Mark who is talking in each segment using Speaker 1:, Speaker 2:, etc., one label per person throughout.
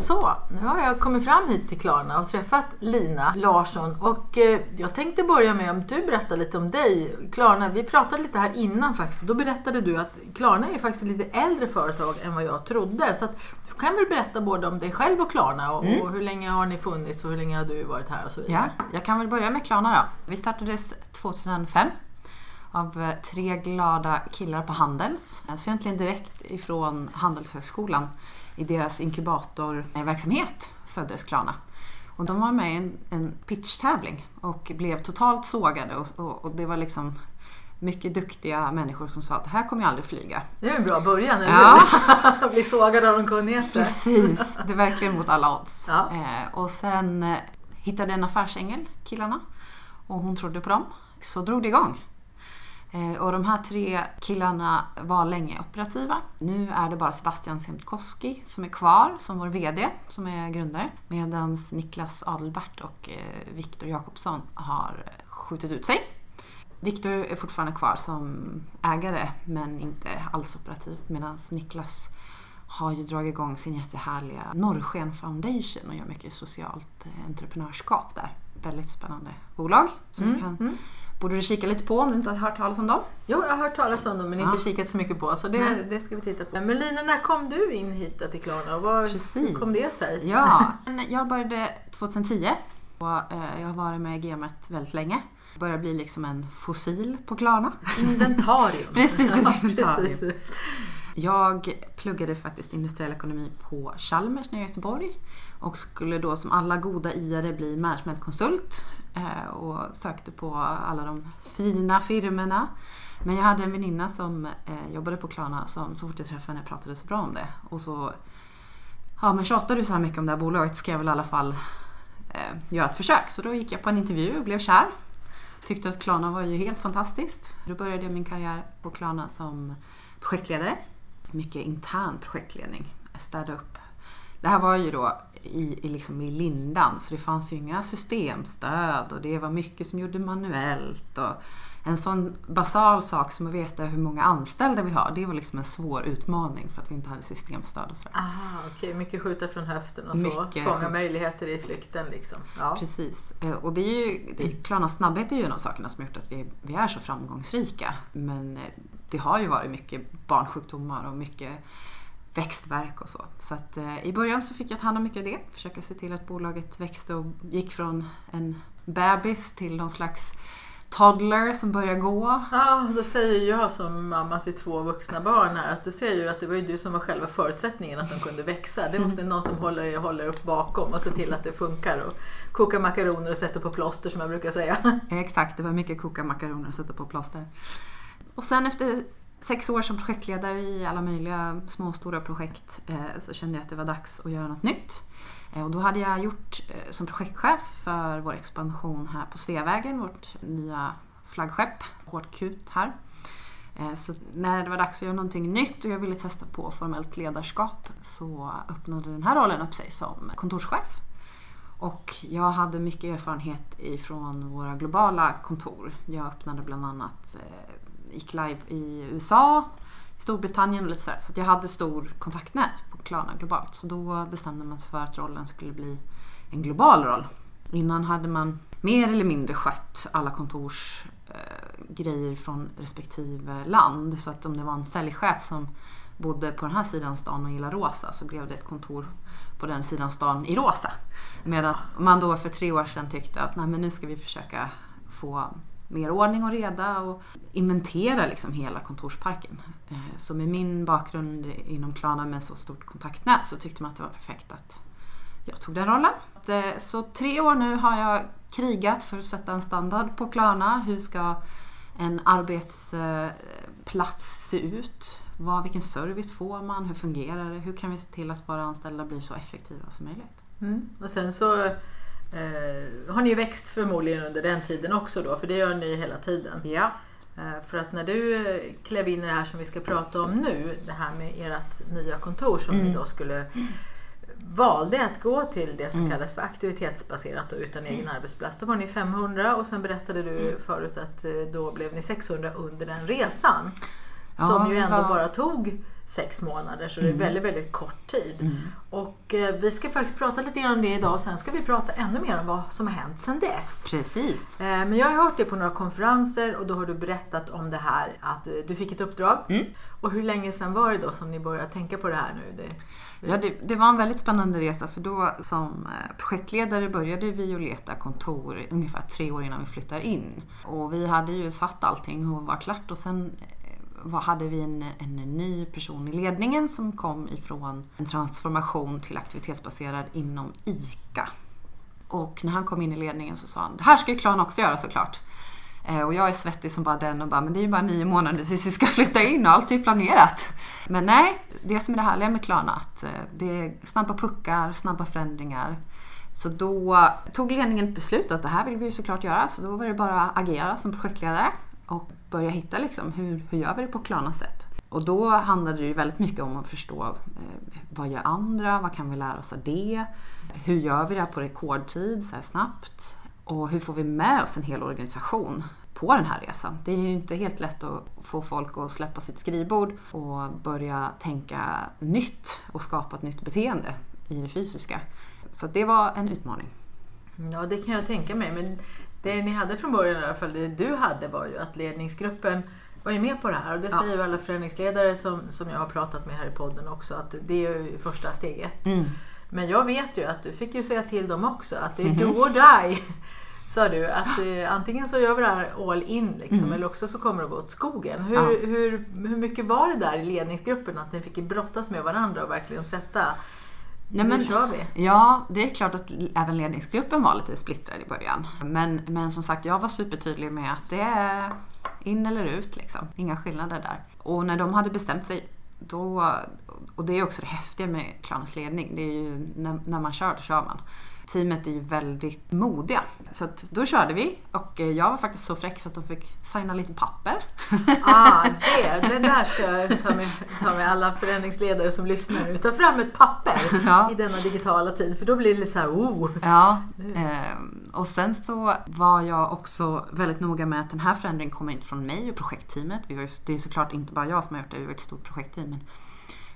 Speaker 1: Så, nu har jag kommit fram hit till Klarna och träffat Lina Larsson och eh, jag tänkte börja med om du berättar lite om dig. Klarna, vi pratade lite här innan faktiskt. Då berättade du att Klarna är faktiskt ett lite äldre företag än vad jag trodde. Så att, du kan väl berätta både om dig själv och Klarna och, och hur länge har ni funnits och hur länge har du varit här och så vidare.
Speaker 2: Ja, jag kan väl börja med Klarna då. Vi startades 2005 av eh, tre glada killar på Handels. Så egentligen direkt ifrån Handelshögskolan i deras inkubatorverksamhet föddes Klarna. Och de var med i en, en pitchtävling och blev totalt sågade och, och, och det var liksom mycket duktiga människor som sa att här kommer jag aldrig flyga.
Speaker 1: Det är en bra början, eller
Speaker 2: Ja.
Speaker 1: hur? Bli sågad av de kunnigaste.
Speaker 2: Precis, det är verkligen mot alla odds.
Speaker 1: Ja.
Speaker 2: Eh, och sen eh, hittade en affärsängel, killarna, och hon trodde på dem. Så drog det igång. Eh, och de här tre killarna var länge operativa. Nu är det bara Sebastian Siemtkowski som är kvar som vår VD, som är grundare. Medan Niklas Adelbert och eh, Viktor Jakobsson har skjutit ut sig. Viktor är fortfarande kvar som ägare men inte alls operativ medan Niklas har ju dragit igång sin jättehärliga Norrsken Foundation och gör mycket socialt eh, entreprenörskap där. Väldigt spännande bolag som du kan, borde du kika lite på om du inte har hört talas om dem.
Speaker 1: Jo, jag har hört talas om dem men inte
Speaker 2: Ja.
Speaker 1: kikat så mycket på. Så det,
Speaker 2: Nej.
Speaker 1: det ska vi titta på. Men Lina, när kom du in hit till Klarna och vad,
Speaker 2: Precis.
Speaker 1: hur kom det sig?
Speaker 2: Ja, jag började 2010 och eh, jag har varit med i gamet väldigt länge. Börjar bli liksom en fossil på Klarna.
Speaker 1: Inventarium.
Speaker 2: Precis,
Speaker 1: Ja,
Speaker 2: inventarium. Jag pluggade faktiskt industriell ekonomi på Chalmers nere i Göteborg och skulle då som alla goda iare bli managementkonsult Eh, och sökte på alla de fina firmorna. Men jag hade en väninna som eh, jobbade på Klarna som så fort jag träffade henne pratade så bra om det. Och så, ja men tjatar du så här mycket om det här bolaget ska jag väl i alla fall eh, göra ett försök. Så då gick jag på en intervju och blev kär. Tyckte att Klarna var ju helt fantastiskt. Då började jag min karriär på Klarna som projektledare. Mycket intern projektledning. Städa upp. Det här var ju då i, i, liksom i lindan så det fanns ju inga systemstöd och det var mycket som gjorde manuellt. Och en sån basal sak som att veta hur många anställda vi har, det var liksom en svår utmaning för att vi inte hade systemstöd och sådär.
Speaker 1: Aha, okej. Mycket skjuta från höften och så.
Speaker 2: Mycket
Speaker 1: Fånga
Speaker 2: skjut-
Speaker 1: möjligheter i flykten liksom. Ja.
Speaker 2: Precis. Eh, Och det är ju, det är, Klarnas snabbhet är ju en av sakerna som gjort att vi, vi är så framgångsrika. Men eh, det har ju varit mycket barnsjukdomar och mycket växtverk och så. Så att, eh, i början så fick jag ta hand om mycket av det. Försöka se till att bolaget växte och gick från en bebis till någon slags toddler som börjar gå.
Speaker 1: Ja, då säger jag som mamma till två vuxna barn här att du ser ju att det var ju du som var själva förutsättningen att de kunde växa. Det måste någon som håller, håller upp bakom och ser till att det funkar och koka makaroner och sätta på plåster som jag brukar säga.
Speaker 2: Exakt, det var mycket koka makaroner och sätta på plåster. Och sen efter sex år som projektledare i alla möjliga små och stora projekt eh, så kände jag att det var dags att göra något nytt. Eh, och då hade jag gjort eh, som projektchef för vår expansion här på Sveavägen, vårt nya flaggskepp, hårt kut här. Så när det var dags att göra någonting nytt och jag ville testa på formellt ledarskap så öppnade den här rollen upp sig som kontorschef. Och jag hade mycket erfarenhet ifrån våra globala kontor. Jag öppnade bland annat, gick live i USA, Storbritannien och lite sådär. Så att jag hade stor kontaktnät på Klarna globalt. Så då bestämde man sig för att rollen skulle bli en global roll. Innan hade man mer eller mindre skött alla kontors eh, grejer från respektive land. Så att om det var en säljchef som bodde på den här sidan stan och gillade rosa så blev det ett kontor på den sidan stan i rosa. Medan man då för tre år sedan tyckte att Nej, men nu ska vi försöka få mer ordning och reda och inventera liksom hela kontorsparken. Eh, så med min bakgrund inom Klarna med så stort kontaktnät så tyckte man att det var perfekt att jag tog den rollen. Eh, så tre år nu har jag krigat för att sätta en standard på Klarna. Hur ska en arbetsplats eh, se ut? Vad, vilken service får man? Hur fungerar det? Hur kan vi se till att våra anställda blir så effektiva som möjligt?
Speaker 1: Mm. Och sen så eh, har ni växt förmodligen under den tiden också då, för det gör ni hela tiden.
Speaker 2: Ja.
Speaker 1: Eh, För att när du klev in i det här som vi ska prata om nu, det här med ert nya kontor som ni då skulle valde att gå till det som kallas för aktivitetsbaserat och utan egen arbetsplats. Då var ni 500 och sen berättade du förut att eh, då blev ni 600 under den resan.
Speaker 2: Ja,
Speaker 1: som ju ändå
Speaker 2: var-
Speaker 1: bara tog sex månader så det är väldigt, väldigt kort tid.
Speaker 2: Mm.
Speaker 1: Och eh, vi ska faktiskt prata lite grann om det idag och sen ska vi prata ännu mer om vad som har hänt sedan dess.
Speaker 2: Precis.
Speaker 1: Eh, Men jag har hört det på några konferenser och då har du berättat om det här att eh, du fick ett uppdrag.
Speaker 2: Mm.
Speaker 1: Och hur länge sedan var det då som ni började tänka på det här nu? Det,
Speaker 2: Ja, det, det var en väldigt spännande resa för då som eh, projektledare började vi ju leta kontor ungefär tre år innan vi flyttar in. Och vi hade ju satt allting och var klart och sen var, hade vi en, en ny person i ledningen som kom ifrån en transformation till aktivitetsbaserad inom ICA. Och när han kom in i ledningen så sa han, det här ska ju Klarna också göra såklart. Eh, och jag är svettig som bara den och bara, men det är ju bara nio månader tills vi ska flytta in och allt är ju planerat. Men nej, det som är det härliga med Klarna att eh, det är snabba puckar, snabba förändringar. Så då tog ledningen ett beslut att det här vill vi ju såklart göra. Så då var det bara att agera som projektledare och börja hitta liksom, hur, hur gör vi det på Klarna sätt? Och då handlade det ju väldigt mycket om att förstå eh, vad gör andra? Vad kan vi lära oss av det? Hur gör vi det här på rekordtid så här snabbt? Och hur får vi med oss en hel organisation på den här resan? Det är ju inte helt lätt att få folk att släppa sitt skrivbord och börja tänka nytt och skapa ett nytt beteende i det fysiska. Så det var en utmaning.
Speaker 1: ja, det kan jag tänka mig. Men det ni hade från början i alla fall, det du hade var ju att ledningsgruppen var ju med på det här. Och det
Speaker 2: Ja.
Speaker 1: säger ju alla förändringsledare som, som jag har pratat med här i podden också att det är ju första steget.
Speaker 2: Mm.
Speaker 1: Men jag vet ju att du fick ju säga till dem också att
Speaker 2: Mhm.
Speaker 1: det är do or die. Sa du att eh, antingen så gör vi det här all in liksom,
Speaker 2: Mm.
Speaker 1: eller också så kommer det gå åt skogen. Hur,
Speaker 2: Ja.
Speaker 1: hur, hur mycket var det där i ledningsgruppen att ni fick brottas med varandra och verkligen sätta
Speaker 2: Nej, men-
Speaker 1: nu kör vi.
Speaker 2: Ja, det är klart att även ledningsgruppen var lite splittrad i början. Men, men som sagt, jag var supertydlig med att det är in eller ut liksom. Inga skillnader där. Och när de hade bestämt sig då, och det är också det häftiga med Klarnas ledning, det är ju när, när man kör, då kör man. Teamet är ju väldigt modiga. Så att då körde vi och eh, jag var faktiskt så fräck så att de fick signa lite papper.
Speaker 1: Ah, det, det där ska jag ta med, ta med alla förändringsledare som lyssnar nu. Ta fram ett papper
Speaker 2: Ja.
Speaker 1: i denna digitala tid för då blir det lite så här, oh.
Speaker 2: Ja, eh, och sen så var jag också väldigt noga med att den här förändringen kommer inte från mig och projektteamet. Vi var det är såklart inte bara jag som har gjort det, vi var ett stort projektteam. Men,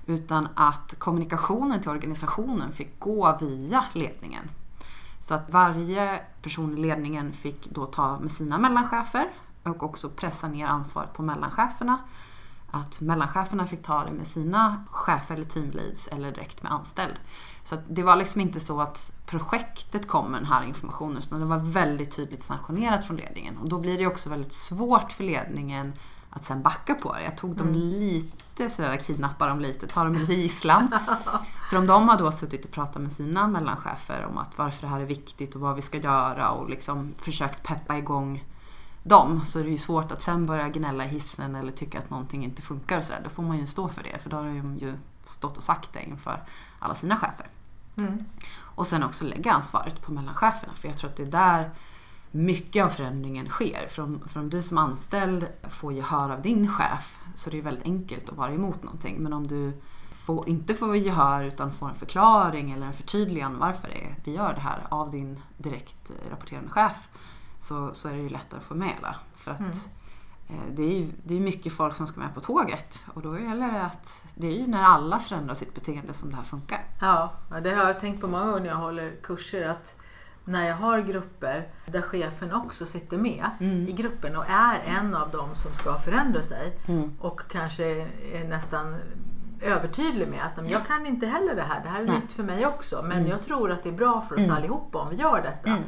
Speaker 2: utan att kommunikationen till organisationen fick gå via ledningen. Så att varje person i ledningen fick då ta med sina mellanchefer och också pressa ner ansvaret på mellancheferna. Att mellancheferna fick ta det med sina chefer eller teamleads eller direkt med anställd. Så det var liksom inte så att projektet kom med den här informationen utan det var väldigt tydligt sanktionerat från ledningen. Och då blir det också väldigt svårt för ledningen att sen backa på det. Jag tog dem lite sådär, kidnappade dem lite, tar dem lite i gisslan. För om de har då suttit och pratat med sina mellanchefer om att varför det här är viktigt och vad vi ska göra och liksom försökt peppa igång dem så är det ju svårt att sen börja gnälla i hissen eller tycka att någonting inte funkar och sådär. Då får man ju stå för det för då har de ju stått och sagt det inför alla sina chefer.
Speaker 1: Mm.
Speaker 2: Och sen också lägga ansvaret på mellancheferna för jag tror att det är där mycket av förändringen sker. För om, för om du som anställd får gehör av din chef så är det väldigt enkelt att vara emot någonting. Men om du får, inte får gehör utan får en förklaring eller en förtydligande varför det är, vi gör det här av din direkt eh, rapporterande chef så, så är det ju lättare att få med alla. För att
Speaker 1: Mm.
Speaker 2: eh, det är ju det är mycket folk som ska med på tåget och då gäller det att det är ju när alla förändrar sitt beteende som det här funkar.
Speaker 1: Ja, det har jag tänkt på många gånger när jag håller kurser att när jag har grupper där chefen också sitter med
Speaker 2: Mm.
Speaker 1: i gruppen och är en av dem som ska förändra sig
Speaker 2: Mm.
Speaker 1: och kanske är nästan övertydlig med att "Men jag kan inte heller det här, det här är
Speaker 2: Nej.
Speaker 1: nytt för mig också men jag tror att det är bra för oss
Speaker 2: Mm.
Speaker 1: allihopa om vi gör detta.
Speaker 2: Mm.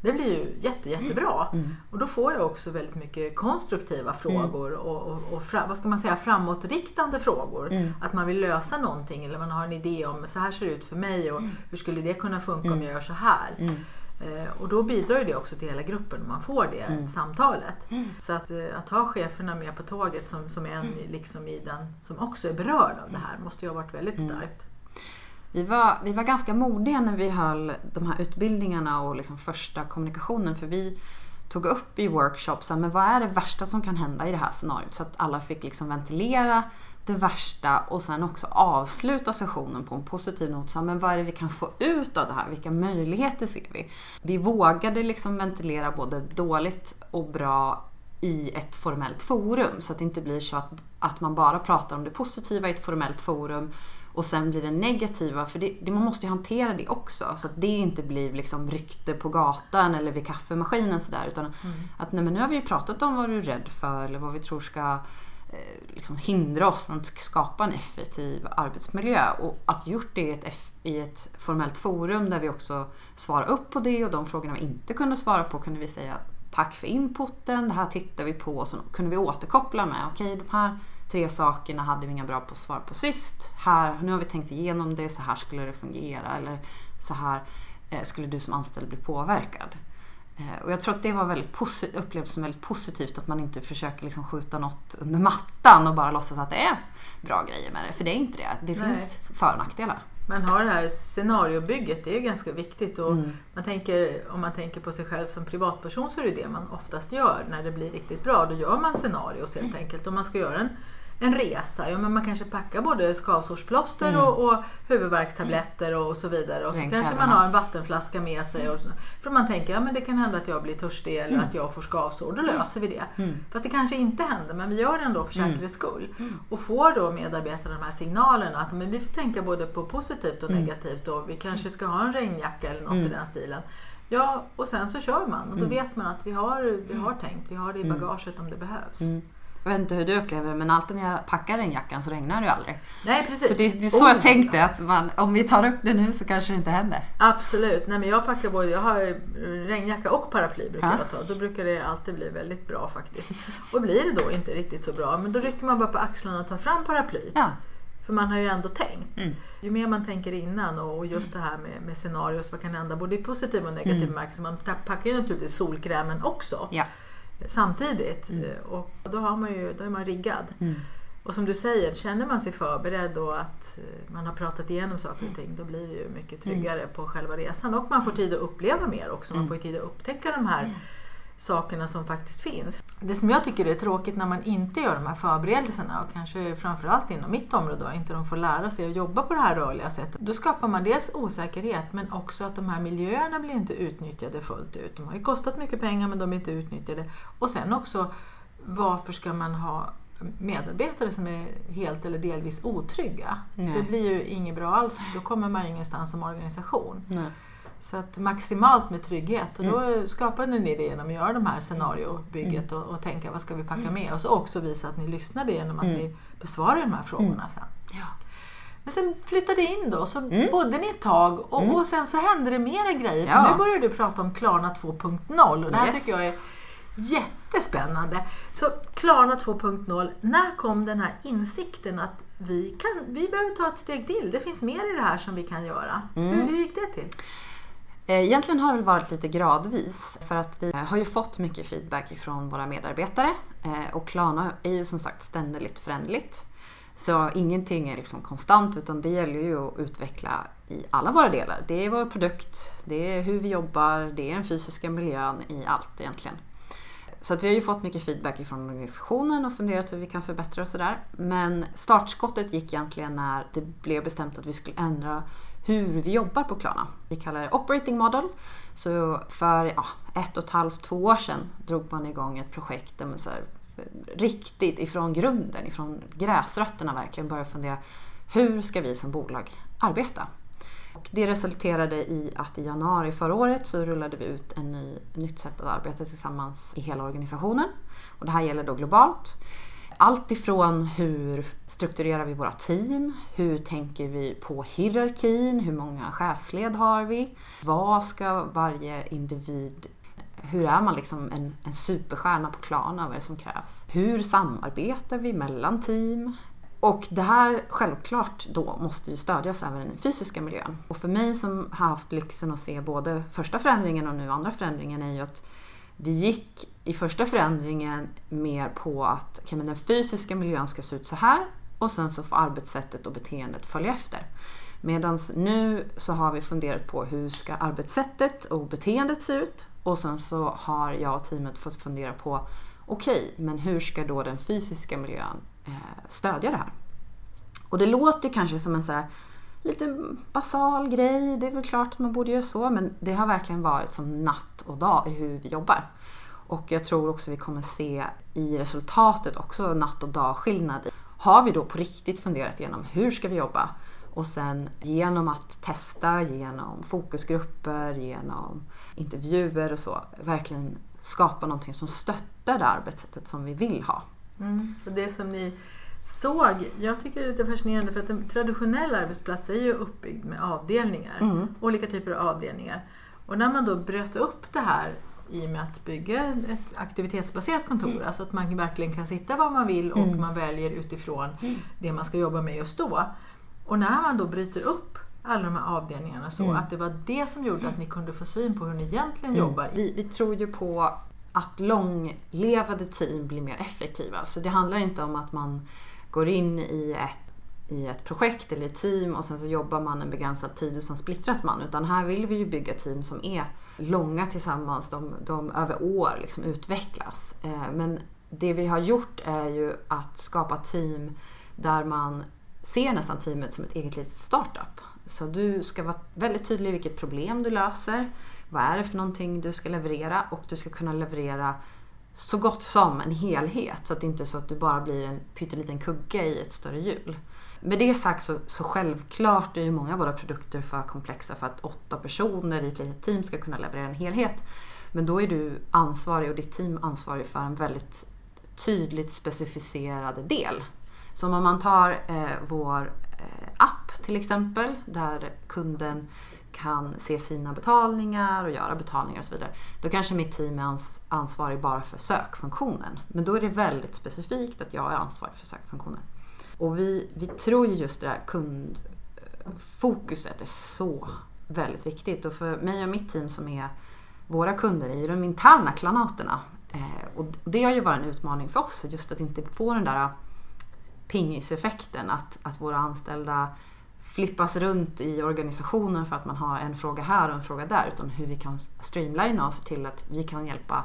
Speaker 1: Det blir ju jätte, jättebra.
Speaker 2: Mm.
Speaker 1: Och då får jag också väldigt mycket konstruktiva frågor och, och, och fra, vad ska man säga, framåtriktande frågor.
Speaker 2: Mm.
Speaker 1: Att man vill lösa någonting eller man har en idé om så här ser det ut för mig och hur skulle det kunna funka om jag gör så här.
Speaker 2: Mm.
Speaker 1: Eh, och då bidrar det också till hela gruppen om man får det
Speaker 2: Mm.
Speaker 1: samtalet.
Speaker 2: Mm.
Speaker 1: Så att, eh, att ha cheferna med på tåget som, som en liksom i den som också är berörd av det här måste ju ha varit väldigt
Speaker 2: Mm.
Speaker 1: starkt.
Speaker 2: Vi var, vi var ganska modiga när vi höll de här utbildningarna och liksom första kommunikationen för vi tog upp i workshops men vad är det värsta som kan hända i det här scenariot så att alla fick liksom ventilera det värsta och sen också avsluta sessionen på en positiv not. Så, men vad är det vi kan få ut av det här? Vilka möjligheter ser vi? Vi vågade liksom ventilera både dåligt och bra i ett formellt forum. Så att det inte blir så att, att man bara pratar om det positiva i ett formellt forum och sen blir det negativa. För det, det, man måste ju hantera det också. Så att det inte blir liksom rykte på gatan eller vid kaffemaskinen sådär. Utan mm. att nej, men nu har vi ju pratat om vad du är rädd för eller vad vi tror ska Eh, liksom hindra oss från att skapa en effektiv arbetsmiljö. Och att gjort det i ett, i ett formellt forum där vi också svarar upp på det och de frågorna vi inte kunde svara på kunde vi säga tack för inputen, det här tittar vi på och så kunde vi återkoppla med okej okay, de här tre sakerna hade vi inga bra på svar på sist. Här, nu har vi tänkt igenom det, så här skulle det fungera eller så här eh, skulle du som anställd bli påverkad. Eh, och jag tror att det var väldigt upplevdes som väldigt positivt att man inte försöker liksom skjuta något under mattan och bara låtsas att det är bra grejer med det. För det är inte det. Det finns för och nackdelar.
Speaker 1: Man har det här scenariobygget, det är ganska viktigt. Och mm. man tänker, om man tänker på sig själv som privatperson så är det det man oftast gör när det blir riktigt bra. Då gör man scenarios helt enkelt. Om man ska göra en en resa. Ja, men man kanske packar både skavsårsplåster mm. och, och huvudvärkstabletter och, och så vidare. Och så kanske man har en vattenflaska med sig. Och. För man tänker ja, men det kan hända att jag blir törstig eller mm. att jag får skavsår. Då löser vi det. Mm. Fast det kanske inte händer men vi gör det ändå för mm. säkerhets skull. Mm. Och får då medarbetarna de här signalerna att men vi får tänka både på positivt och mm. negativt. Och vi kanske ska ha en regnjacka eller något i den stilen. Ja, och sen så kör man och då vet man att vi har, vi har tänkt, vi har det i bagaget om det behövs.
Speaker 2: Jag vet inte hur du upplever det, men alltid när jag packar regnjackan så regnar det ju aldrig.
Speaker 1: Nej, precis.
Speaker 2: Så det, det är så oh, jag tänkte, att man, om vi tar upp det nu så kanske det inte händer.
Speaker 1: Absolut. Nej, men jag packar både, jag har regnjacka och paraply brukar ja. jag ta. Då brukar det alltid bli väldigt bra faktiskt. Och blir det då inte riktigt så bra, men då rycker man bara på axlarna och tar fram paraplyet. Ja. För man har ju ändå tänkt. Mm. Ju mer man tänker innan och just det här med, med scenarios, vad kan hända både i positiv och negativ mm. bemärkelse. Man packar ju naturligtvis solkrämen också. Ja samtidigt. Mm. Och då, har man ju, då är man riggad. Mm. Och som du säger, känner man sig förberedd och att eh, man har pratat igenom saker och ting, då blir det ju mycket mm. tryggare på själva resan. Och man får tid att uppleva mer också. Man mm. får tid att upptäcka de här mm sakerna som faktiskt finns. Det som jag tycker är tråkigt när man inte gör de här förberedelserna och kanske framförallt inom mitt område då, inte de får lära sig att jobba på det här rörliga sättet. Då skapar man dels osäkerhet men också att de här miljöerna blir inte utnyttjade fullt ut. De har ju kostat mycket pengar men de är inte utnyttjade. Och sen också varför ska man ha medarbetare som är helt eller delvis otrygga? Nej. Det blir ju inget bra alls. Då kommer man ju ingenstans som organisation. Nej. Så att maximalt med trygghet. Och då mm. skapade ni det genom att göra de här scenariobygget mm. och, och tänka vad ska vi packa mm. med och också visa att ni lyssnade genom att mm. ni besvarade de här frågorna mm. sen. Ja. Men sen flyttade in då, så mm. bodde ni ett tag och, mm. och sen så hände det mera grejer. Ja. För nu börjar du prata om Klarna 2.0 och det här yes. tycker jag är jättespännande. Så Klarna 2.0, när kom den här insikten att vi, kan, vi behöver ta ett steg till? Det finns mer i det här som vi kan göra. Hur, hur gick det till?
Speaker 2: Eh, egentligen har det väl varit lite gradvis för att vi eh, har ju fått mycket feedback från våra medarbetare eh, och Klarna är ju som sagt ständigt förändligt. Så ingenting är liksom konstant utan det gäller ju att utveckla i alla våra delar. Det är vår produkt, det är hur vi jobbar, det är den fysiska miljön i allt egentligen. Så att vi har ju fått mycket feedback från organisationen och funderat hur vi kan förbättra och sådär. Men startskottet gick egentligen när det blev bestämt att vi skulle ändra hur vi jobbar på Klarna. Vi kallar det Operating Model. Så för ja, ett och ett halvt, två år sedan drog man igång ett projekt där man så här, riktigt ifrån grunden, ifrån gräsrötterna verkligen började fundera hur ska vi som bolag arbeta? Och det resulterade i att i januari förra året så rullade vi ut en ny, ett nytt sätt att arbeta tillsammans i hela organisationen. Och det här gäller då globalt. Allt ifrån hur strukturerar vi våra team? Hur tänker vi på hierarkin? Hur många chefsled har vi? Vad ska varje individ hur är man liksom en, en superstjärna på Klarna? Vad är det som krävs? Hur samarbetar vi mellan team? Och det här självklart då måste ju stödjas även i den fysiska miljön. Och för mig som har haft lyxen att se både första förändringen och nu andra förändringen är ju att vi gick i första förändringen mer på att okay, men den fysiska miljön ska se ut så här och sen så får arbetssättet och beteendet följa efter. Medan nu så har vi funderat på hur ska arbetssättet och beteendet se ut och sen så har jag och teamet fått fundera på okej, okay, men hur ska då den fysiska miljön eh, stödja det här? Och det låter kanske som en så här, lite basal grej, det är väl klart att man borde göra så, men det har verkligen varit som natt och dag i hur vi jobbar. Och jag tror också vi kommer se i resultatet också natt och dag skillnad. Har vi då på riktigt funderat igenom hur ska vi jobba? Och sen genom att testa, genom fokusgrupper, genom intervjuer och så, verkligen skapa någonting som stöttar det arbetssättet som vi vill ha.
Speaker 1: Mm. Och det som ni såg, jag tycker det är lite fascinerande för att en traditionell arbetsplats är ju uppbyggd med avdelningar.
Speaker 2: Mm.
Speaker 1: Olika typer av avdelningar. Och när man då bröt upp det här i och med att bygga ett aktivitetsbaserat kontor,
Speaker 2: Mm.
Speaker 1: alltså att man verkligen kan sitta var man vill och
Speaker 2: Mm.
Speaker 1: man väljer utifrån
Speaker 2: Mm.
Speaker 1: det man ska jobba med just då. Och när man då bryter upp alla de här avdelningarna så
Speaker 2: Mm.
Speaker 1: att det var det som gjorde att ni kunde få syn på hur ni egentligen jobbar.
Speaker 2: Vi, vi tror ju på att långlevade team blir mer effektiva. Så det handlar inte om att man går in i ett, i ett projekt eller ett team och sen så jobbar man en begränsad tid och sen splittras man. Utan här vill vi ju bygga team som är långa tillsammans, de, de över år liksom utvecklas. Eh, men det vi har gjort är ju att skapa team där man ser nästan teamet som ett eget litet startup. Så du ska vara väldigt tydlig i vilket problem du löser. Vad är det för någonting du ska leverera och du ska kunna leverera så gott som en helhet. Så att det inte är så att du bara blir en pytteliten kugge i ett större hjul. Med det sagt så, så självklart är ju många av våra produkter för komplexa för att åtta personer i ett litet team ska kunna leverera en helhet. Men då är du ansvarig och ditt team ansvarig för en väldigt tydligt specificerad del. Som om man tar eh, vår eh, app till exempel där kunden kan se sina betalningar och göra betalningar och så vidare. Då kanske mitt team är ans- ansvarig bara för sökfunktionen. Men då är det väldigt specifikt att jag är ansvarig för sökfunktionen. Och vi, vi tror ju just det där kundfokuset är så väldigt viktigt. Och för mig och mitt team som är våra kunder är ju de interna klanaterna. Eh, och det har ju varit en utmaning för oss, just att inte få den där pingiseffekten att, att våra anställda flippas runt i organisationen för att man har en fråga här och en fråga där utan hur vi kan streamlina se till att vi kan hjälpa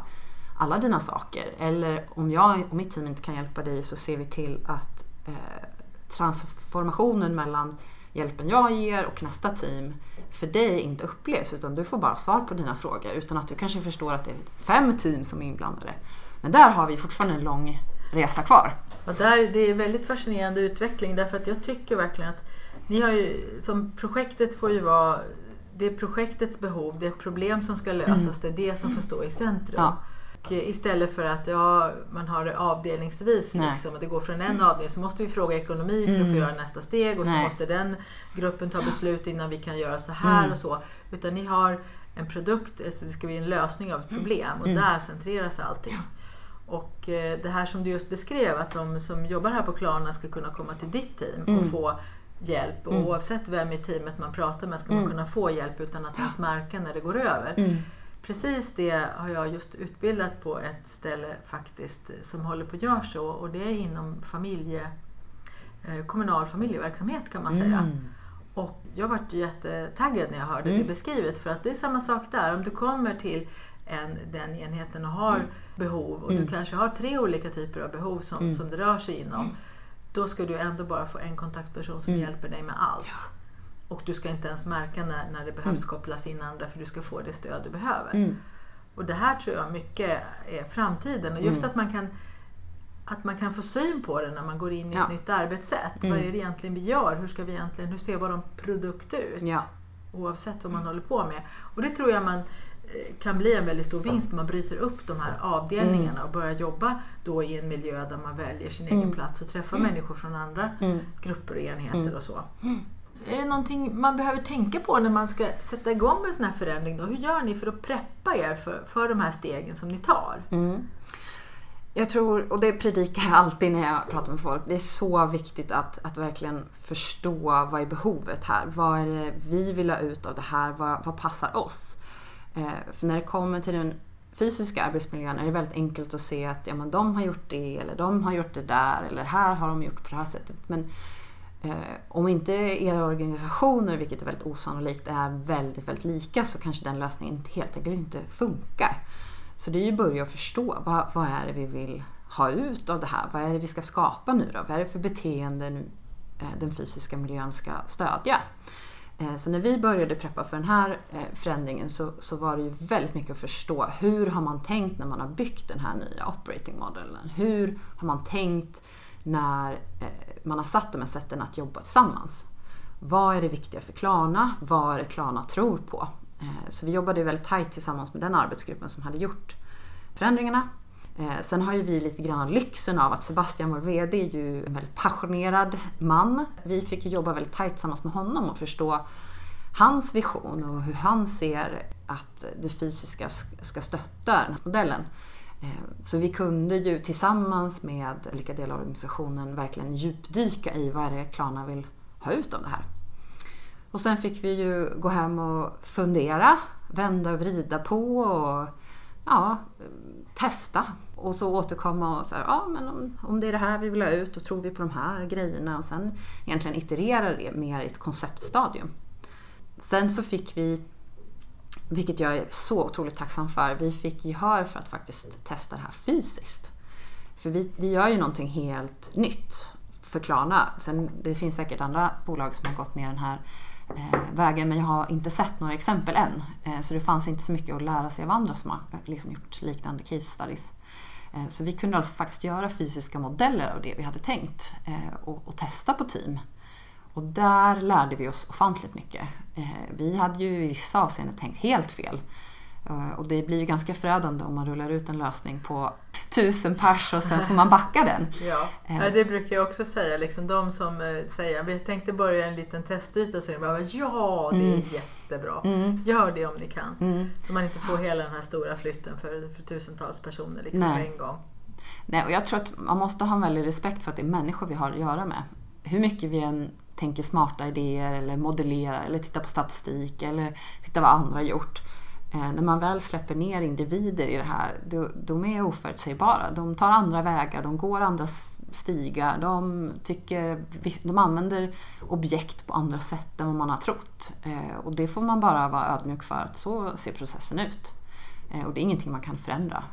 Speaker 2: alla dina saker. Eller om jag och mitt team inte kan hjälpa dig så ser vi till att eh, transformationen mellan hjälpen jag ger och nästa team för dig inte upplevs utan du får bara svar på dina frågor utan att du kanske förstår att det är fem team som är inblandade. Men där har vi fortfarande en lång resa kvar.
Speaker 1: Och där, det är väldigt fascinerande utveckling därför att jag tycker verkligen att ni har ju, som projektet får ju vara, det är projektets behov, det är problem som ska lösas, det är det som får stå i centrum.
Speaker 2: Ja.
Speaker 1: Och istället för att ja, man har det avdelningsvis
Speaker 2: Nej.
Speaker 1: liksom, och det går från en avdelning så måste vi fråga ekonomi för att
Speaker 2: Mm.
Speaker 1: få göra nästa steg och så
Speaker 2: Nej.
Speaker 1: måste den gruppen ta beslut innan vi kan göra så här
Speaker 2: Mm.
Speaker 1: och så. Utan ni har en produkt, alltså det ska bli en lösning av ett problem och
Speaker 2: Mm.
Speaker 1: där centreras allting. Och eh, det här som du just beskrev, att de som jobbar här på Klarna ska kunna komma till ditt team och
Speaker 2: Mm.
Speaker 1: få hjälp. Och
Speaker 2: Mm.
Speaker 1: oavsett vem i teamet man pratar med ska man
Speaker 2: Mm.
Speaker 1: kunna få hjälp utan att ens märka när det går över. Precis det har jag just utbildat på ett ställe faktiskt som håller på att göra så och det är inom familje, eh, kommunal familjeverksamhet kan man säga.
Speaker 2: Mm.
Speaker 1: Och jag vart jättetaggad när jag hörde
Speaker 2: Mm.
Speaker 1: det beskrivet för att det är samma sak där. Om du kommer till en, den enheten och har behov och
Speaker 2: Mm.
Speaker 1: du kanske har tre olika typer av behov som,
Speaker 2: Mm.
Speaker 1: som det rör sig inom. Då ska du ändå bara få en kontaktperson som
Speaker 2: Mm.
Speaker 1: hjälper dig med allt. Och du ska inte ens märka när, när det behövs kopplas in andra för du ska få det stöd du behöver.
Speaker 2: Mm.
Speaker 1: Och det här tror jag mycket är framtiden. Och just
Speaker 2: Mm.
Speaker 1: att man kan att man kan få syn på det när man går in i
Speaker 2: Ja.
Speaker 1: ett nytt arbetssätt.
Speaker 2: Mm.
Speaker 1: Vad är det egentligen vi gör? Hur ska vi egentligen, hur ser vår produkt ut?
Speaker 2: Ja.
Speaker 1: Oavsett vad man håller på med. Och det tror jag man kan bli en väldigt stor vinst när man bryter upp de här avdelningarna och börjar jobba då i en miljö där man väljer sin egen
Speaker 2: Mm.
Speaker 1: plats och träffar människor från andra
Speaker 2: Mm.
Speaker 1: grupper och enheter
Speaker 2: Mm.
Speaker 1: och så. Är det någonting man behöver tänka på när man ska sätta igång med en sån här förändring? Då? Hur gör ni för att preppa er för, för de här stegen som ni tar?
Speaker 2: Mm. Jag tror, och det predikar jag alltid när jag pratar med folk, det är så viktigt att, att verkligen förstå vad är behovet här? Vad är det vi vill ha ut av det här? Vad, vad passar oss? Eh, för när det kommer till den fysiska arbetsmiljön är det väldigt enkelt att se att ja, men de har gjort det eller de har gjort det där eller här har de gjort på det här sättet. Men eh, om inte era organisationer, vilket är väldigt osannolikt, är väldigt, väldigt lika så kanske den lösningen inte- helt enkelt inte funkar. Så det är ju att börja förstå vad, vad är det vi vill ha ut av det här? Vad är det vi ska skapa nu då? Vad är det för beteende nu, eh, den fysiska miljön ska stödja? Eh, så när vi började preppa för den här eh, förändringen så, så var det ju väldigt mycket att förstå hur har man tänkt när man har byggt den här nya operating modellen? Hur har man tänkt när eh, man har satt de här sätten att jobba tillsammans? Vad är det viktiga för Klarna? Vad är det Klarna tror på? Så vi jobbade väldigt tajt tillsammans med den arbetsgruppen som hade gjort förändringarna. Eh, Sen har ju vi lite grann lyxen av att Sebastian, vår VD, är ju en väldigt passionerad man. Vi fick jobba väldigt tajt tillsammans med honom och förstå hans vision och hur han ser att det fysiska ska stötta den här modellen. Eh, så vi kunde ju tillsammans med olika delar av organisationen verkligen djupdyka i vad är det Klarna vill ha ut av det här. Och sen fick vi ju gå hem och fundera, vända och vrida på och ja, testa. Och så återkomma och säga, ja men om, om det är det här vi vill ha ut, då tror vi på de här grejerna och sen egentligen iterera det mer i ett konceptstadium. Sen så fick vi, vilket jag är så otroligt tacksam för, vi fick gehör för att faktiskt testa det här fysiskt. För vi, vi gör ju någonting helt nytt för Klarna. Sen, det finns säkert andra bolag som har gått ner den här eh, vägen men jag har inte sett några exempel än. Eh, så det fanns inte så mycket att lära sig av andra som har liksom gjort liknande case studies. Eh, så vi kunde alltså faktiskt göra fysiska modeller av det vi hade tänkt eh, och, och testa på team. Och där lärde vi oss ofantligt mycket. Eh, vi hade ju i vissa avseenden tänkt helt fel. Eh, Och det blir ju ganska förödande om man rullar ut en lösning på tusen pers och sen får man backa den.
Speaker 1: Ja,
Speaker 2: Eh.
Speaker 1: det brukar jag också säga. Liksom de som eh, säger vi tänkte börja en liten testyta så är det bara ja, det är
Speaker 2: Mm.
Speaker 1: jättebra.
Speaker 2: Mm.
Speaker 1: Gör det om ni kan.
Speaker 2: Mm.
Speaker 1: Så man inte får hela den här stora flytten för, för tusentals personer liksom på en gång.
Speaker 2: Nej, och jag tror att man måste ha en väldig respekt för att det är människor vi har att göra med. Hur mycket vi än tänker smarta idéer eller modellerar eller tittar på statistik eller tittar vad andra har gjort. Eh, när man väl släpper ner individer i det här, de är oförutsägbara. De tar andra vägar, de går andra stigar, de, tycker, de använder objekt på andra sätt än vad man har trott. Eh, och det får man bara vara ödmjuk för, att så ser processen ut. Eh, och det är ingenting man kan förändra.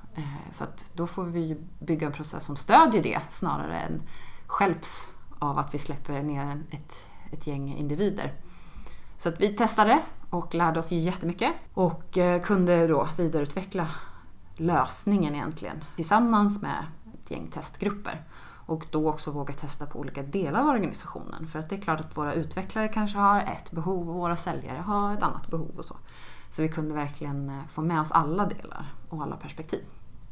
Speaker 2: Så att då får vi bygga en process som stödjer det snarare än stjälps av att vi släpper ner ett, ett gäng individer. Så att vi testade och lärde oss jättemycket och eh, kunde då vidareutveckla lösningen egentligen tillsammans med ett gäng testgrupper. Och då också våga testa på olika delar av organisationen. För att det är klart att våra utvecklare kanske har ett behov och våra säljare har ett annat behov och så. Så vi kunde verkligen eh, få med oss alla delar och alla perspektiv.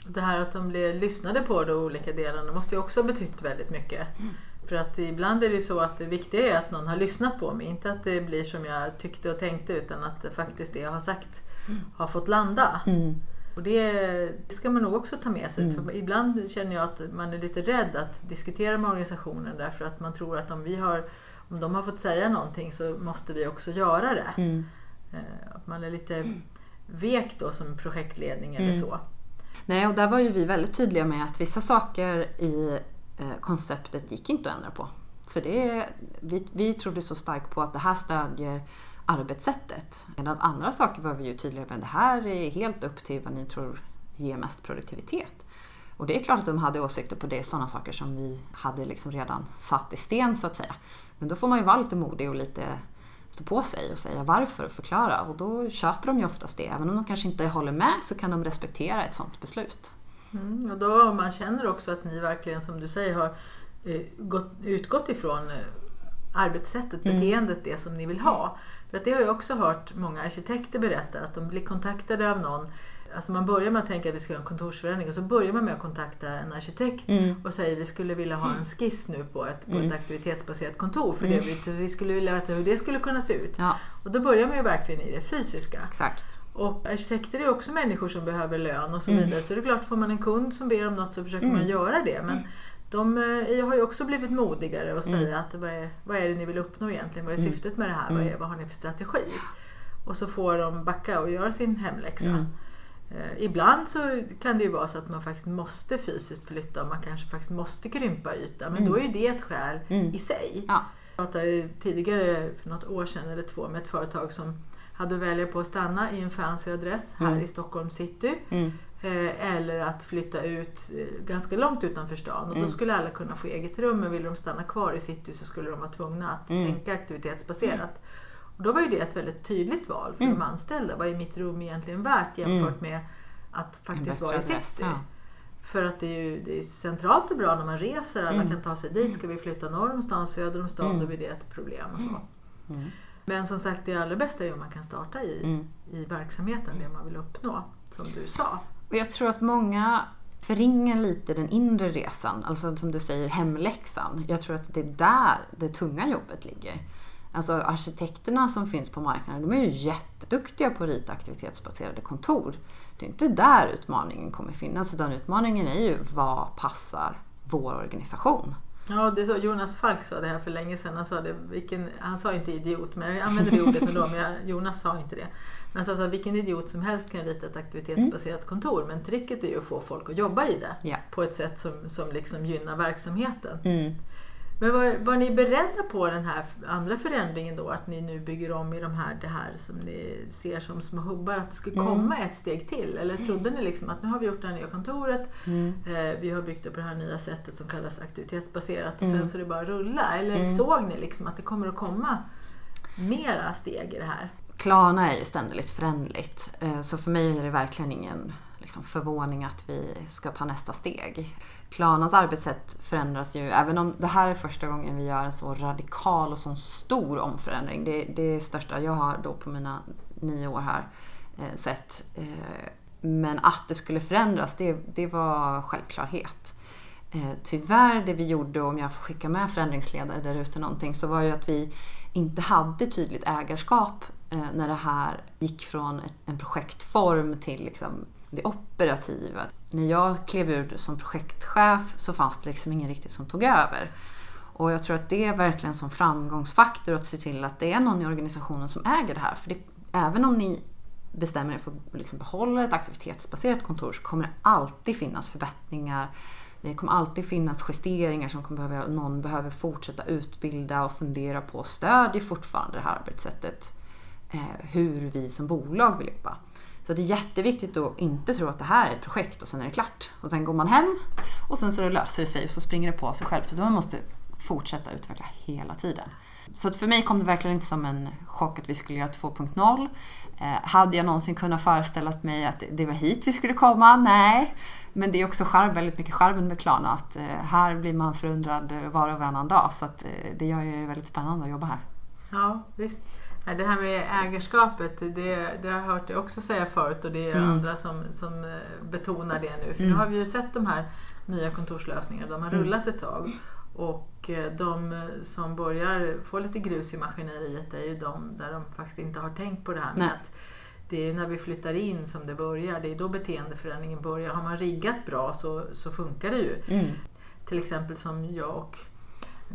Speaker 1: Det här att de blev lyssnade på de olika delarna måste ju också ha betytt väldigt mycket. För att ibland är det ju så att det viktiga är att någon har lyssnat på mig. Inte att det blir som jag tyckte och tänkte utan att faktiskt det jag har sagt har fått landa. Och det, det ska man nog också ta med sig. För ibland känner jag att man är lite rädd att diskutera med organisationen därför att man tror att om, vi har, om de har fått säga någonting så måste vi också göra det. Eh, Att man är lite vek då som projektledning eller så.
Speaker 2: Nej, och där var ju vi väldigt tydliga med att vissa saker i eh, konceptet gick inte att ändra på. För det, vi, vi trodde så starkt på att det här stödjer arbetssättet. Medan andra saker var vi ju tydliga med att det här är helt upp till vad ni tror ger mest produktivitet. Och det är klart att de hade åsikter på det, sådana saker som vi hade liksom redan satt i sten så att säga. Men då får man ju vara lite modig och lite stå på sig och säga varför och förklara. Och då köper de ju oftast det. Även om de kanske inte håller med så kan de respektera ett sådant beslut.
Speaker 1: Mm, och då man känner också att ni verkligen som du säger har eh, gått, utgått ifrån eh, arbetssättet, beteendet, det som ni vill ha. För att det har jag också hört många arkitekter berätta att de blir kontaktade av någon Alltså man börjar med att tänka att vi ska göra en kontorsförändring och så börjar man med att kontakta en arkitekt och säger vi skulle vilja ha en skiss nu på ett, på ett aktivitetsbaserat kontor för det, vi, vi skulle vilja veta hur det skulle kunna se ut.
Speaker 2: Ja,
Speaker 1: Och då börjar man ju verkligen i det fysiska.
Speaker 2: exakt.
Speaker 1: Och arkitekter är också människor som behöver lön och så vidare. Så det är klart, får man en kund som ber om något så försöker man göra det. Men de eh, har ju också blivit modigare och säga att vad är, vad är det ni vill uppnå egentligen? Vad är syftet med det här? Vad, är, vad har ni för strategi? Och så får de backa och göra sin hemläxa. Eh, ibland så kan det ju vara så att man faktiskt måste fysiskt flytta och man kanske faktiskt måste krympa yta. Men då är ju det ett skäl i sig.
Speaker 2: Ja.
Speaker 1: Jag pratade tidigare för något år sedan eller två med ett företag som hade att välja på att stanna i en fancy adress här i Stockholm city. Eh, eller att flytta ut eh, ganska långt utanför stan. Och då skulle alla kunna få eget rum men ville de stanna kvar i city så skulle de vara tvungna att tänka aktivitetsbaserat. Och då var ju det ett väldigt tydligt val för
Speaker 2: Mm.
Speaker 1: de anställda. Vad är mitt rum egentligen värt jämfört med att faktiskt vara i city?
Speaker 2: ja.
Speaker 1: För att det är ju det är centralt och bra när man reser. Alla
Speaker 2: Mm.
Speaker 1: kan ta sig dit. Ska vi flytta norr om stan, söder om stan,
Speaker 2: Mm.
Speaker 1: då blir det ett problem. och så.
Speaker 2: Mm.
Speaker 1: Men som sagt, det allra bästa är om man kan starta i,
Speaker 2: Mm.
Speaker 1: i verksamheten, det man vill uppnå. Som du sa.
Speaker 2: Och jag tror att många förringar lite den inre resan, alltså som du säger hemläxan. Jag tror att det är där det tunga jobbet ligger. Alltså arkitekterna som finns på marknaden, de är ju jätteduktiga på att rita aktivitetsbaserade kontor. Det är inte där utmaningen kommer finnas, utan utmaningen är ju vad passar vår organisation?
Speaker 1: Ja, det så, Jonas Falk sa det här för länge sedan. Han sa, det, vilken, han sa inte idiot, men jag använder det ordet ändå. Men jag, Jonas sa inte det. Men han sa att vilken idiot som helst kan rita ett aktivitetsbaserat kontor. Men tricket är ju att få folk att jobba i det.
Speaker 2: Ja.
Speaker 1: På ett sätt som, som liksom gynnar verksamheten.
Speaker 2: Mm.
Speaker 1: Men var, var ni beredda på den här andra förändringen då? Att ni nu bygger om i de här, det här som ni ser som små hubbar, att det skulle
Speaker 2: Mm.
Speaker 1: komma ett steg till? Eller trodde ni liksom att nu har vi gjort det här nya kontoret,
Speaker 2: Mm.
Speaker 1: eh, vi har byggt det på det här nya sättet som kallas aktivitetsbaserat och
Speaker 2: Mm.
Speaker 1: sen så är det bara att rulla? Eller såg ni liksom att det kommer att komma mera steg i det här?
Speaker 2: Klarna är ju ständigt föränderligt. Eh, Så för mig är det verkligen ingen liksom, förvåning att vi ska ta nästa steg. Klarnas arbetssätt förändras ju, även om det här är första gången vi gör en så radikal och så stor omförändring. Det, det är det största jag har då på mina nio år här eh, sett. Eh, Men att det skulle förändras, det, det var självklarhet. Eh, tyvärr, det vi gjorde, om jag får skicka med förändringsledare där ute någonting, så var ju att vi inte hade tydligt ägarskap eh, när det här gick från en projektform till liksom det operativa. När jag klev ur som projektchef så fanns det liksom ingen riktigt som tog över. Och jag tror att det är verkligen som framgångsfaktor att se till att det är någon i organisationen som äger det här. För det, även om ni bestämmer er för att liksom behålla ett aktivitetsbaserat kontor så kommer det alltid finnas förbättringar. Det kommer alltid finnas justeringar som kommer behöva, någon behöver fortsätta utbilda och fundera på. Stödjer fortfarande det här arbetssättet eh, hur vi som bolag vill jobba. Så det är jätteviktigt att inte tro att det här är ett projekt och sen är det klart. Och sen går man hem och sen så löser det sig och så springer det på sig självt. Man måste fortsätta utveckla hela tiden. Så att för mig kom det verkligen inte som en chock att vi skulle göra 2.0. Eh, hade jag någonsin kunnat föreställa mig att det var hit vi skulle komma? Nej. Men det är också charm, väldigt mycket charmen med Klarna att eh, här blir man förundrad var och varannan dag. Så att, eh, det gör det väldigt spännande att jobba här.
Speaker 1: Ja, visst. Det här med ägarskapet, det, det har jag hört dig också säga förut och det är
Speaker 2: Mm.
Speaker 1: andra som, som eh, betonar det nu. För nu
Speaker 2: Mm.
Speaker 1: har vi ju sett de här nya kontorslösningarna, de har
Speaker 2: Mm.
Speaker 1: rullat ett tag. Och eh, de som börjar få lite grus i maskineriet är ju de där de faktiskt inte har tänkt på det här med
Speaker 2: Nej.
Speaker 1: att det är när vi flyttar in som det börjar. Det är då beteendeförändringen börjar. Har man riggat bra så, så funkar det ju.
Speaker 2: Mm.
Speaker 1: Till exempel som jag och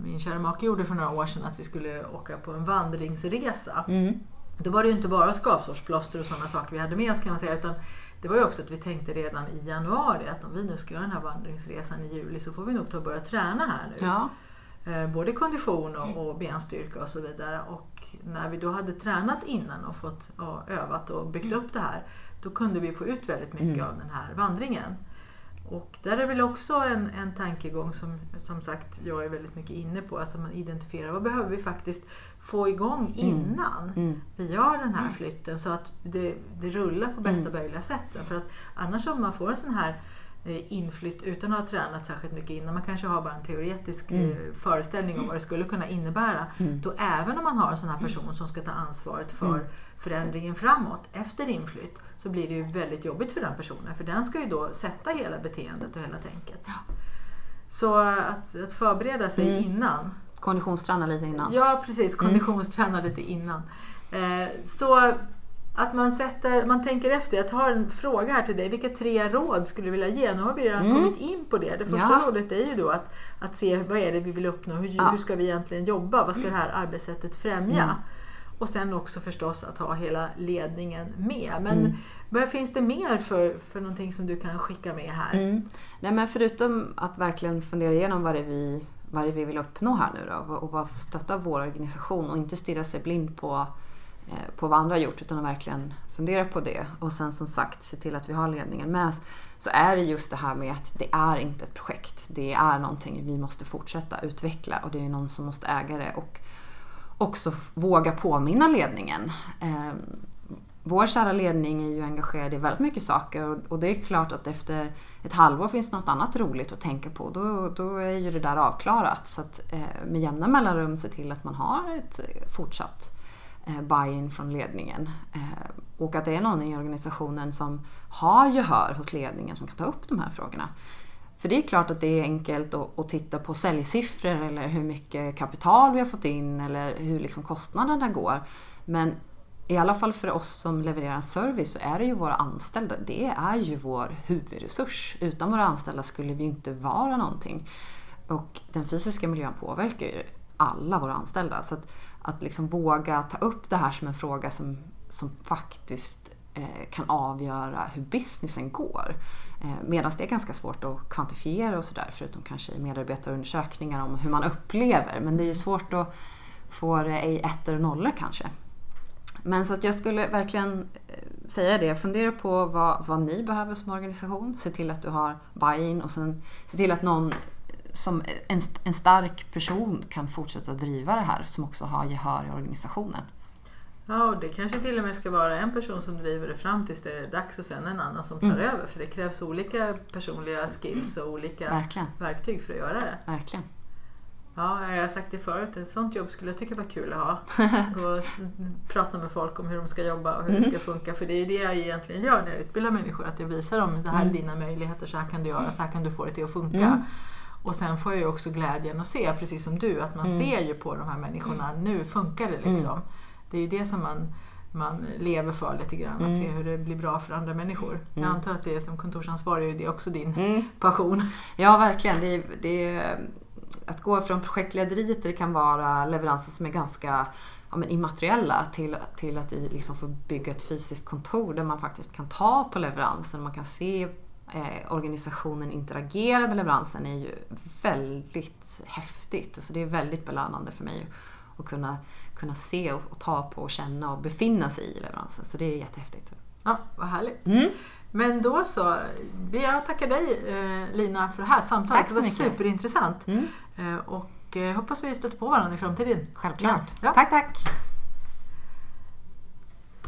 Speaker 1: min kära make gjorde för några år sedan att vi skulle åka på en vandringsresa.
Speaker 2: Mm.
Speaker 1: Då var det ju inte bara skavsårsplåster och sådana saker vi hade med oss kan man säga. Utan det var ju också att vi tänkte redan i januari att om vi nu ska göra den här vandringsresan i juli så får vi nog ta och börja träna här nu.
Speaker 2: Ja.
Speaker 1: Eh, Både kondition och, och benstyrka och så vidare. Och när vi då hade tränat innan och fått ja, övat och byggt upp det här. Då kunde vi få ut väldigt mycket
Speaker 2: Mm.
Speaker 1: av den här vandringen. Och där är väl också en, en tankegång som som sagt jag är väldigt mycket inne på. Alltså man identifierar vad behöver vi faktiskt få igång innan
Speaker 2: Mm.
Speaker 1: vi gör den här flytten så att det, det rullar på bästa
Speaker 2: Mm.
Speaker 1: möjliga sätt sen. För att annars om man får en sån här eh, inflytt utan att ha tränat särskilt mycket innan, man kanske har bara en teoretisk
Speaker 2: Mm.
Speaker 1: eh, föreställning om vad det skulle kunna innebära.
Speaker 2: Mm.
Speaker 1: Då även om man har en sån här person som ska ta ansvaret för
Speaker 2: Mm.
Speaker 1: Förändringen framåt efter inflytt så blir det ju väldigt jobbigt för den personen för den ska ju då sätta hela beteendet och hela tänket. Så att, att förbereda sig
Speaker 2: Mm.
Speaker 1: innan
Speaker 2: Konditionsträna lite innan.
Speaker 1: Ja, precis. Konditionsträna lite innan. Eh, så att man, sätter, man tänker efter. Jag har en fråga här till dig. Vilka tre råd skulle du vilja ge? Nu har vi redan
Speaker 2: Mm.
Speaker 1: kommit in på det. Det första
Speaker 2: Ja.
Speaker 1: rådet är ju då att, att se vad är det vi vill uppnå. Hur,
Speaker 2: Ja.
Speaker 1: hur ska vi egentligen jobba? Vad ska det här arbetssättet främja?
Speaker 2: Mm.
Speaker 1: Och sen också förstås att ha hela ledningen med. Men
Speaker 2: Mm.
Speaker 1: vad finns det mer för, för någonting som du kan skicka med här?
Speaker 2: Mm. Nej, men förutom att verkligen fundera igenom vad det är vi, vad det är vi vill uppnå här nu då och vad stöttar vår organisation och inte stirra sig blind på, eh, på vad andra har gjort utan att verkligen fundera på det och sen som sagt se till att vi har ledningen med så är det just det här med att det är inte ett projekt. Det är någonting vi måste fortsätta utveckla och det är någon som måste äga det. Och också våga påminna ledningen. Eh, vår kära ledning är ju engagerad i väldigt mycket saker och det är klart att efter ett halvår finns det något annat roligt att tänka på. Då, då är ju det där avklarat. Så att eh, med jämna mellanrum se till att man har ett fortsatt eh, buy-in från ledningen. Ehm, och att det är någon i organisationen som har gehör hos ledningen som kan ta upp de här frågorna. För det är klart att det är enkelt att, att titta på säljsiffror eller hur mycket kapital vi har fått in eller hur liksom kostnaderna går. Men i alla fall för oss som levererar service så är det ju våra anställda. Det är ju vår huvudresurs. Utan våra anställda skulle vi inte vara någonting. Och den fysiska miljön påverkar ju alla våra anställda. Så att, att liksom våga ta upp det här som en fråga som, som faktiskt eh, kan avgöra hur businessen går. Eh, Medan det är ganska svårt att kvantifiera och sådär förutom kanske i medarbetarundersökningar om hur man upplever. Men det är ju svårt att få det i ettor och nollor kanske. Men så att jag skulle verkligen eh, säga det. Fundera på vad, vad ni behöver som organisation. Se till att du har buy-in och sen se till att någon som en, en stark person kan fortsätta driva det här som också har gehör i organisationen.
Speaker 1: Ja, och det kanske till och med ska vara en person som driver det fram tills det är dags och sen en annan som tar mm. över. För det krävs olika personliga skills och olika
Speaker 2: Verkligen.
Speaker 1: verktyg för att göra det.
Speaker 2: Verkligen.
Speaker 1: Ja, jag har sagt det förut, ett sånt jobb skulle jag tycka var kul att ha. Gå och prata med folk om hur de ska jobba och hur mm. det ska funka. För det är det jag egentligen gör när jag utbildar människor. Att jag visar dem, det här är mm. dina möjligheter, så här kan du göra, så här kan du få det till att funka. Mm. Och sen får jag ju också glädjen att se, precis som du, att man mm. ser ju på de här människorna, nu funkar det liksom. Mm. Det är ju det som man, man lever för lite grann, mm. att se hur det blir bra för andra människor. Mm. Jag antar att det är som kontorsansvarig, det är också din mm. passion.
Speaker 2: Ja, verkligen. Det, det, att gå från projektlederiet där det kan vara leveranser som är ganska ja, men immateriella till, till att liksom få bygga ett fysiskt kontor där man faktiskt kan ta på leveransen. Man kan se eh, organisationen interagera med leveransen är ju väldigt häftigt. Alltså det är väldigt belönande för mig att kunna kunna se och, och, ta på och känna och befinna sig i leveransen. Så det är jättehäftigt.
Speaker 1: Ja, vad härligt. Mm. Men då så, jag tackar dig eh, Lina för det här samtalet. det var mycket. superintressant. Mm. Eh, och eh, hoppas vi stöter på varandra i framtiden.
Speaker 2: Självklart. Ja. Tack, tack.